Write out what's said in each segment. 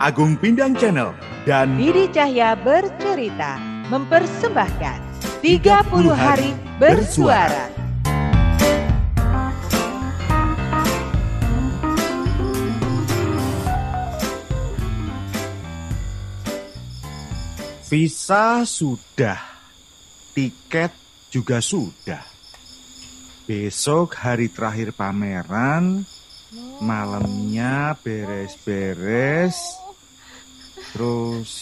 Agung Pindang Channel dan Didi Cahya bercerita mempersembahkan 30 hari bersuara. Visa sudah, tiket juga sudah. Besok hari terakhir pameran, malamnya beres-beres, terus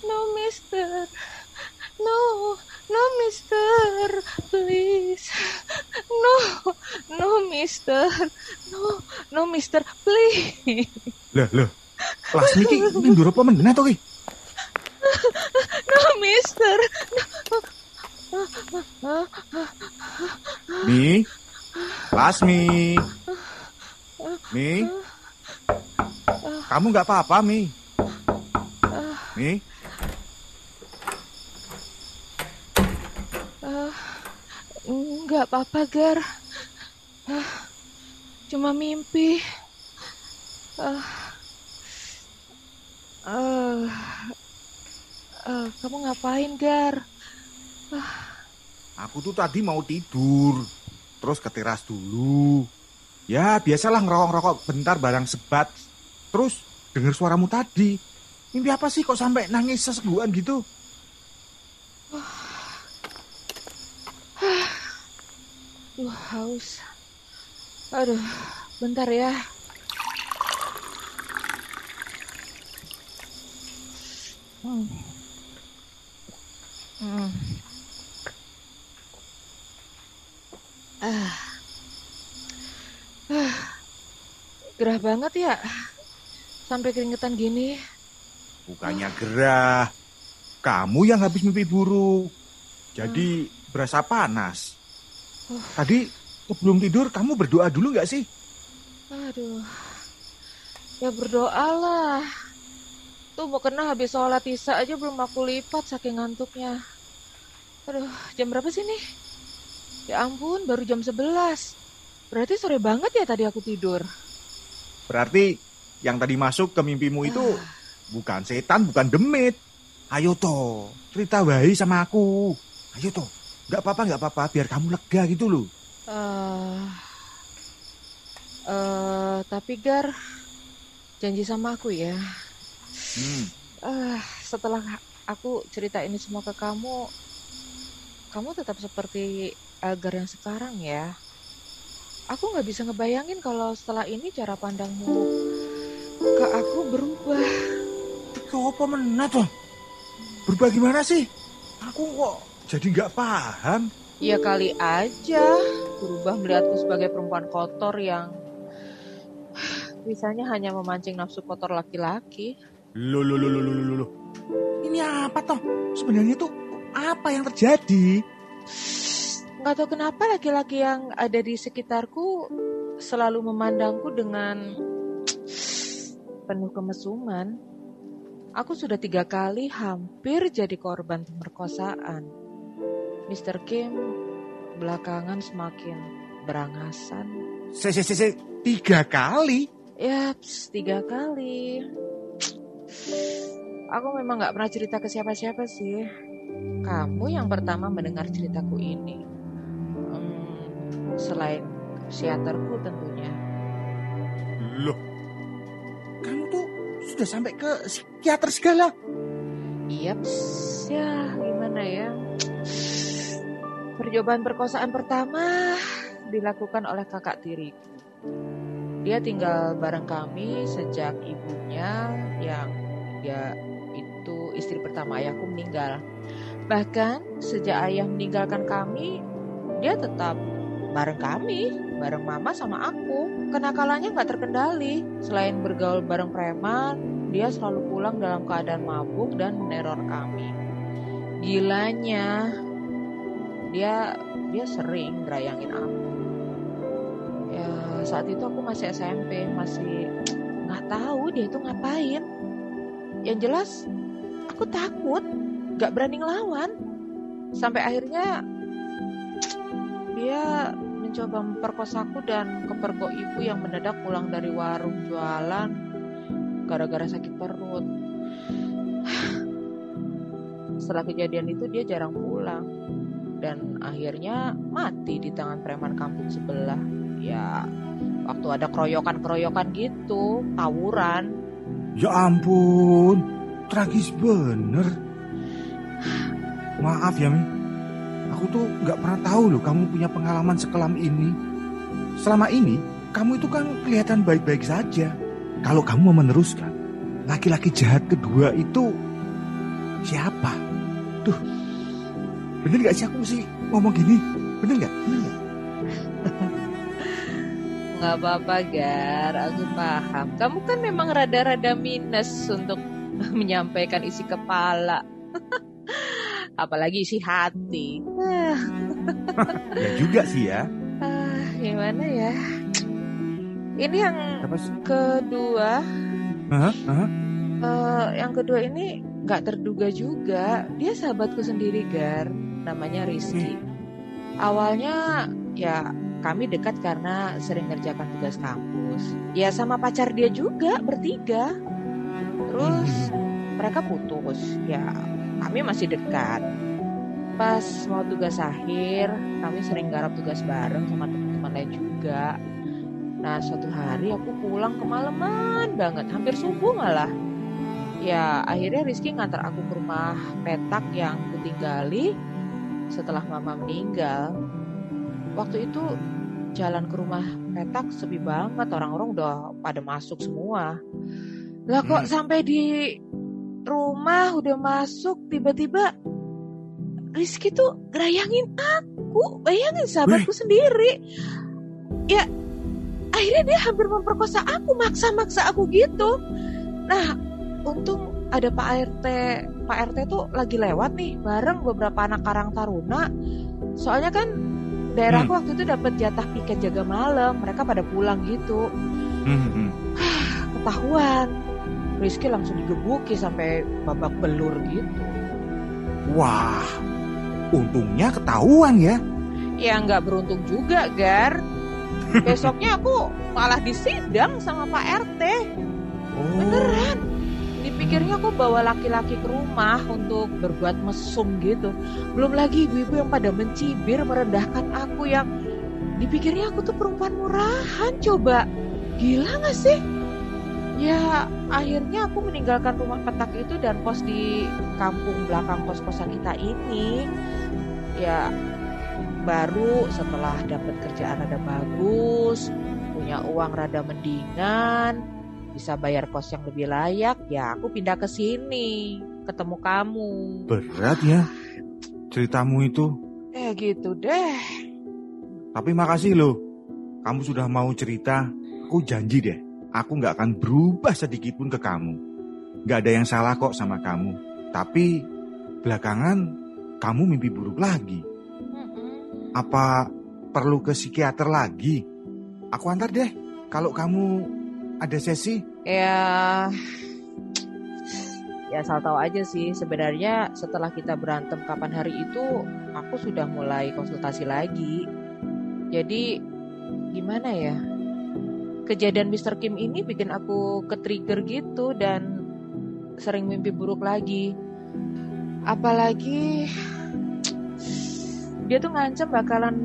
No, mister. No, no, mister. Please. No, no, mister. No, no, mister. Please. Lah, lah. Lasmi ki ndur apa meneh to ki? No, mister. Mi? Lasmi. Mi? Kamu nggak apa-apa, Mi? Mi? Enggak apa-apa, Gar. Ah, Cuma mimpi. Ah, ah, ah, kamu ngapain, Gar? Aku tuh tadi mau tidur, terus ke teras dulu. Ya, biasalah ngerokok-ngerokok bentar barang sebat. Terus denger suaramu tadi. Mimpi apa sih kok sampai nangis seseguan gitu? Duh, haus. Aduh, bentar ya. Hmm. Hmm. Ah. Ah. Gerah banget ya. Sampai keringetan gini. Bukannya gerah. Kamu yang habis mimpi buruk. Jadi berasa panas. Tadi sebelum tidur kamu berdoa dulu nggak sih? Aduh. Ya berdoalah. Tuh mau kena habis sholat isya aja belum aku lipat saking ngantuknya. Aduh, jam berapa sih nih? Ya ampun, baru jam 11. Berarti sore banget ya tadi aku tidur. Berarti yang tadi masuk ke mimpimu itu bukan setan, bukan demit. Ayo toh, cerita wahi sama aku. Ayo toh, nggak apa-apa, nggak apa-apa, biar kamu lega gitu loh. Eh, eh, tapi Gar, janji sama aku ya. Hmm, Eh, setelah aku cerita ini semua ke kamu, kamu tetap seperti Gar yang sekarang ya. Aku nggak bisa ngebayangin kalau setelah ini cara pandangmu ke aku berubah. Apa meneh toh? Berubah gimana sih? Aku kok jadi nggak paham. Ya kali aja berubah melihatku sebagai perempuan kotor yang bisanya hanya memancing nafsu kotor laki-laki. Loh, loh, loh, loh, loh, loh, loh. Ini apa toh? Sebenarnya tuh apa yang terjadi? Nggak tahu kenapa laki-laki yang ada di sekitarku selalu memandangku dengan penuh kemesuman. Aku sudah tiga kali hampir jadi korban pemerkosaan. Mr. Kim belakangan semakin berangasan. Se, se, se, se, tiga kali. Yaps, tiga kali. Aku memang nggak pernah cerita ke siapa-siapa sih. Kamu yang pertama mendengar ceritaku ini. Hmm, selain psikiaterku tentunya. Loh, sudah sampai ke psikiater segala. Yaps, ya gimana ya. Percobaan perkosaan pertama dilakukan oleh kakak tiriku. Dia tinggal bareng kami sejak ibunya yang dia itu istri pertama ayahku meninggal. Bahkan sejak ayah meninggalkan kami, dia tetap bareng kami, bareng mama sama aku. Kenakalannya nggak terkendali. Selain bergaul bareng preman, dia selalu pulang dalam keadaan mabuk dan meneror kami. Gilanya, dia dia sering gerayangin aku. Ya saat itu aku masih SMP, masih nggak tahu dia itu ngapain. Yang jelas aku takut, nggak berani ngelawan. Sampai akhirnya dia mencoba memperkosaku dan kepergok ibu yang mendadak pulang dari warung jualan gara-gara sakit perut. Setelah kejadian itu dia jarang pulang dan akhirnya mati di tangan preman kampung sebelah. Ya, waktu ada keroyokan-keroyokan gitu, tawuran. Ya ampun, tragis bener. Maaf ya, Mi. Aku tuh nggak pernah tahu loh kamu punya pengalaman sekelam ini. Selama ini, kamu itu kan kelihatan baik-baik saja. Kalau kamu mau meneruskan, laki-laki jahat kedua itu siapa? Tuh, bener gak sih aku mesti ngomong gini? Bener gak? Bener gak? Nggak apa-apa, Gar. Aku paham. Kamu kan memang rada-rada minus untuk menyampaikan isi kepala. Apalagi isi hati. ya juga sih ya. Ah, gimana ya? Ini yang Apa sih? kedua, Hah? Hah? eh, yang kedua ini nggak terduga juga. Dia sahabatku sendiri, Gar. Namanya Rizky. Awalnya ya kami dekat karena sering ngerjakan tugas kampus. Ya sama pacar dia juga bertiga. Terus mereka putus. Ya kami masih dekat. Pas mau tugas akhir, kami sering garap tugas bareng sama teman-teman lain juga. Nah suatu hari aku pulang kemalaman banget, hampir subuh malah. Ya akhirnya Rizky ngantar aku ke rumah petak yang kutinggali setelah mama meninggal. Waktu itu jalan ke rumah petak sepi banget, orang-orang udah pada masuk semua. Lah kok Hmm. sampai di rumah udah masuk tiba-tiba Rizky tuh gerayangin aku, bayangin sahabatku sendiri. Ya akhirnya dia hampir memperkosa aku, maksa-maksa aku gitu. Nah, untung ada Pak RT. Pak RT tuh lagi lewat nih bareng beberapa anak Karang Taruna. Soalnya kan daerahku waktu itu dapat jatah piket jaga malam, mereka pada pulang gitu. Hmm, hmm. Ketahuan. Rizky langsung digebuki sampai babak belur gitu. Wah, untungnya ketahuan ya. Ya nggak beruntung juga, Gar. Besoknya aku malah disidang sama Pak RT. Oh. Beneran. Dipikirnya aku bawa laki-laki ke rumah untuk berbuat mesum gitu. Belum lagi ibu-ibu yang pada mencibir, merendahkan aku yang dipikirnya aku tuh perempuan murahan. Coba, gila gak sih? Ya, akhirnya aku meninggalkan rumah petak itu dan kos di kampung belakang kos-kosan kita ini. Ya, baru setelah dapat kerjaan rada bagus, punya uang rada mendingan, bisa bayar kos yang lebih layak, ya aku pindah ke sini, ketemu kamu. Berat ya ceritamu itu. Eh gitu deh. Tapi makasih loh. Kamu sudah mau cerita. Aku janji deh. Aku nggak akan berubah sedikit pun ke kamu. Nggak ada yang salah kok sama kamu. Tapi belakangan kamu mimpi buruk lagi. Apa perlu ke psikiater lagi? Aku antar deh. Kalau kamu ada sesi. Ya, ya asal tahu aja sih sebenarnya setelah kita berantem kapan hari itu aku sudah mulai konsultasi lagi. Jadi gimana ya? Kejadian Mr. Kim ini bikin aku ke-trigger gitu dan sering mimpi buruk lagi. Apalagi dia tuh ngancam bakalan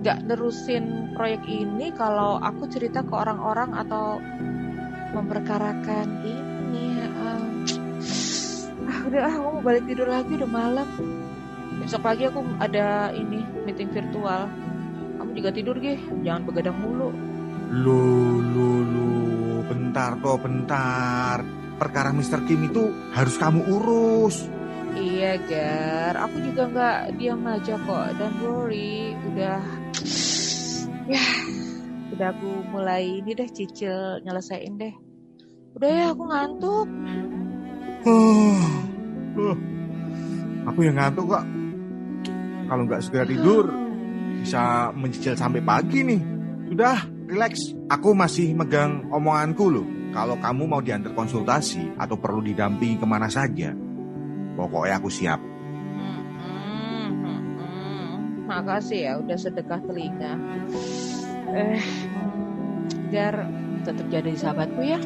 gak nerusin proyek ini kalau aku cerita ke orang-orang atau memperkarakan ini. um, ah udah ah aku mau balik tidur lagi udah malam. Besok pagi aku ada ini meeting virtual. Kamu juga tidur gih, jangan begadang mulu. Loh, loh, loh. Bentar toh, bentar. Perkara Mr. Kim itu harus kamu urus. Iya Gar, aku juga nggak diam aja kok. Dan worry, udah ya udah aku mulai ini deh cicil nyelesain deh. Udah ya aku ngantuk. Oh, oh. Aku yang ngantuk kok. Kalau nggak segera tidur, bisa mencicil sampai pagi nih. Sudah, relax. Aku masih megang omonganku loh. Kalau kamu mau diantar konsultasi atau perlu didampingi ke mana saja, pokoknya aku siap. Hmm, hmm, hmm. Makasih ya udah sedekah telinga. Eh, Gar tetap jadi sahabatku ya.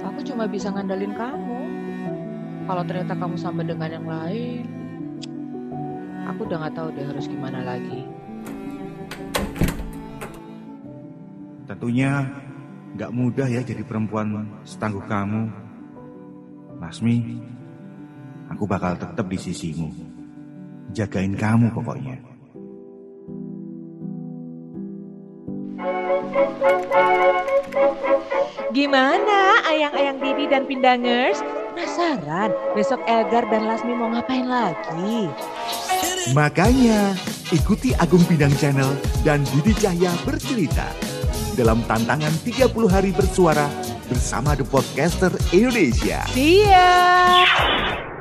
Aku cuma bisa ngandalin kamu. Kalau ternyata kamu sama dengan yang lain, aku udah nggak tahu deh harus gimana lagi. Tentunya nggak mudah ya jadi perempuan setangguh kamu. Lasmi, aku bakal tetap di sisimu. Jagain kamu pokoknya. Gimana ayang-ayang Didi dan Pindangers? Penasaran besok Elgar dan Lasmi mau ngapain lagi? Makanya, ikuti Agung Bidang Channel dan Didi Cahya bercerita dalam tantangan 30 hari bersuara bersama The Podcaster Indonesia. See ya!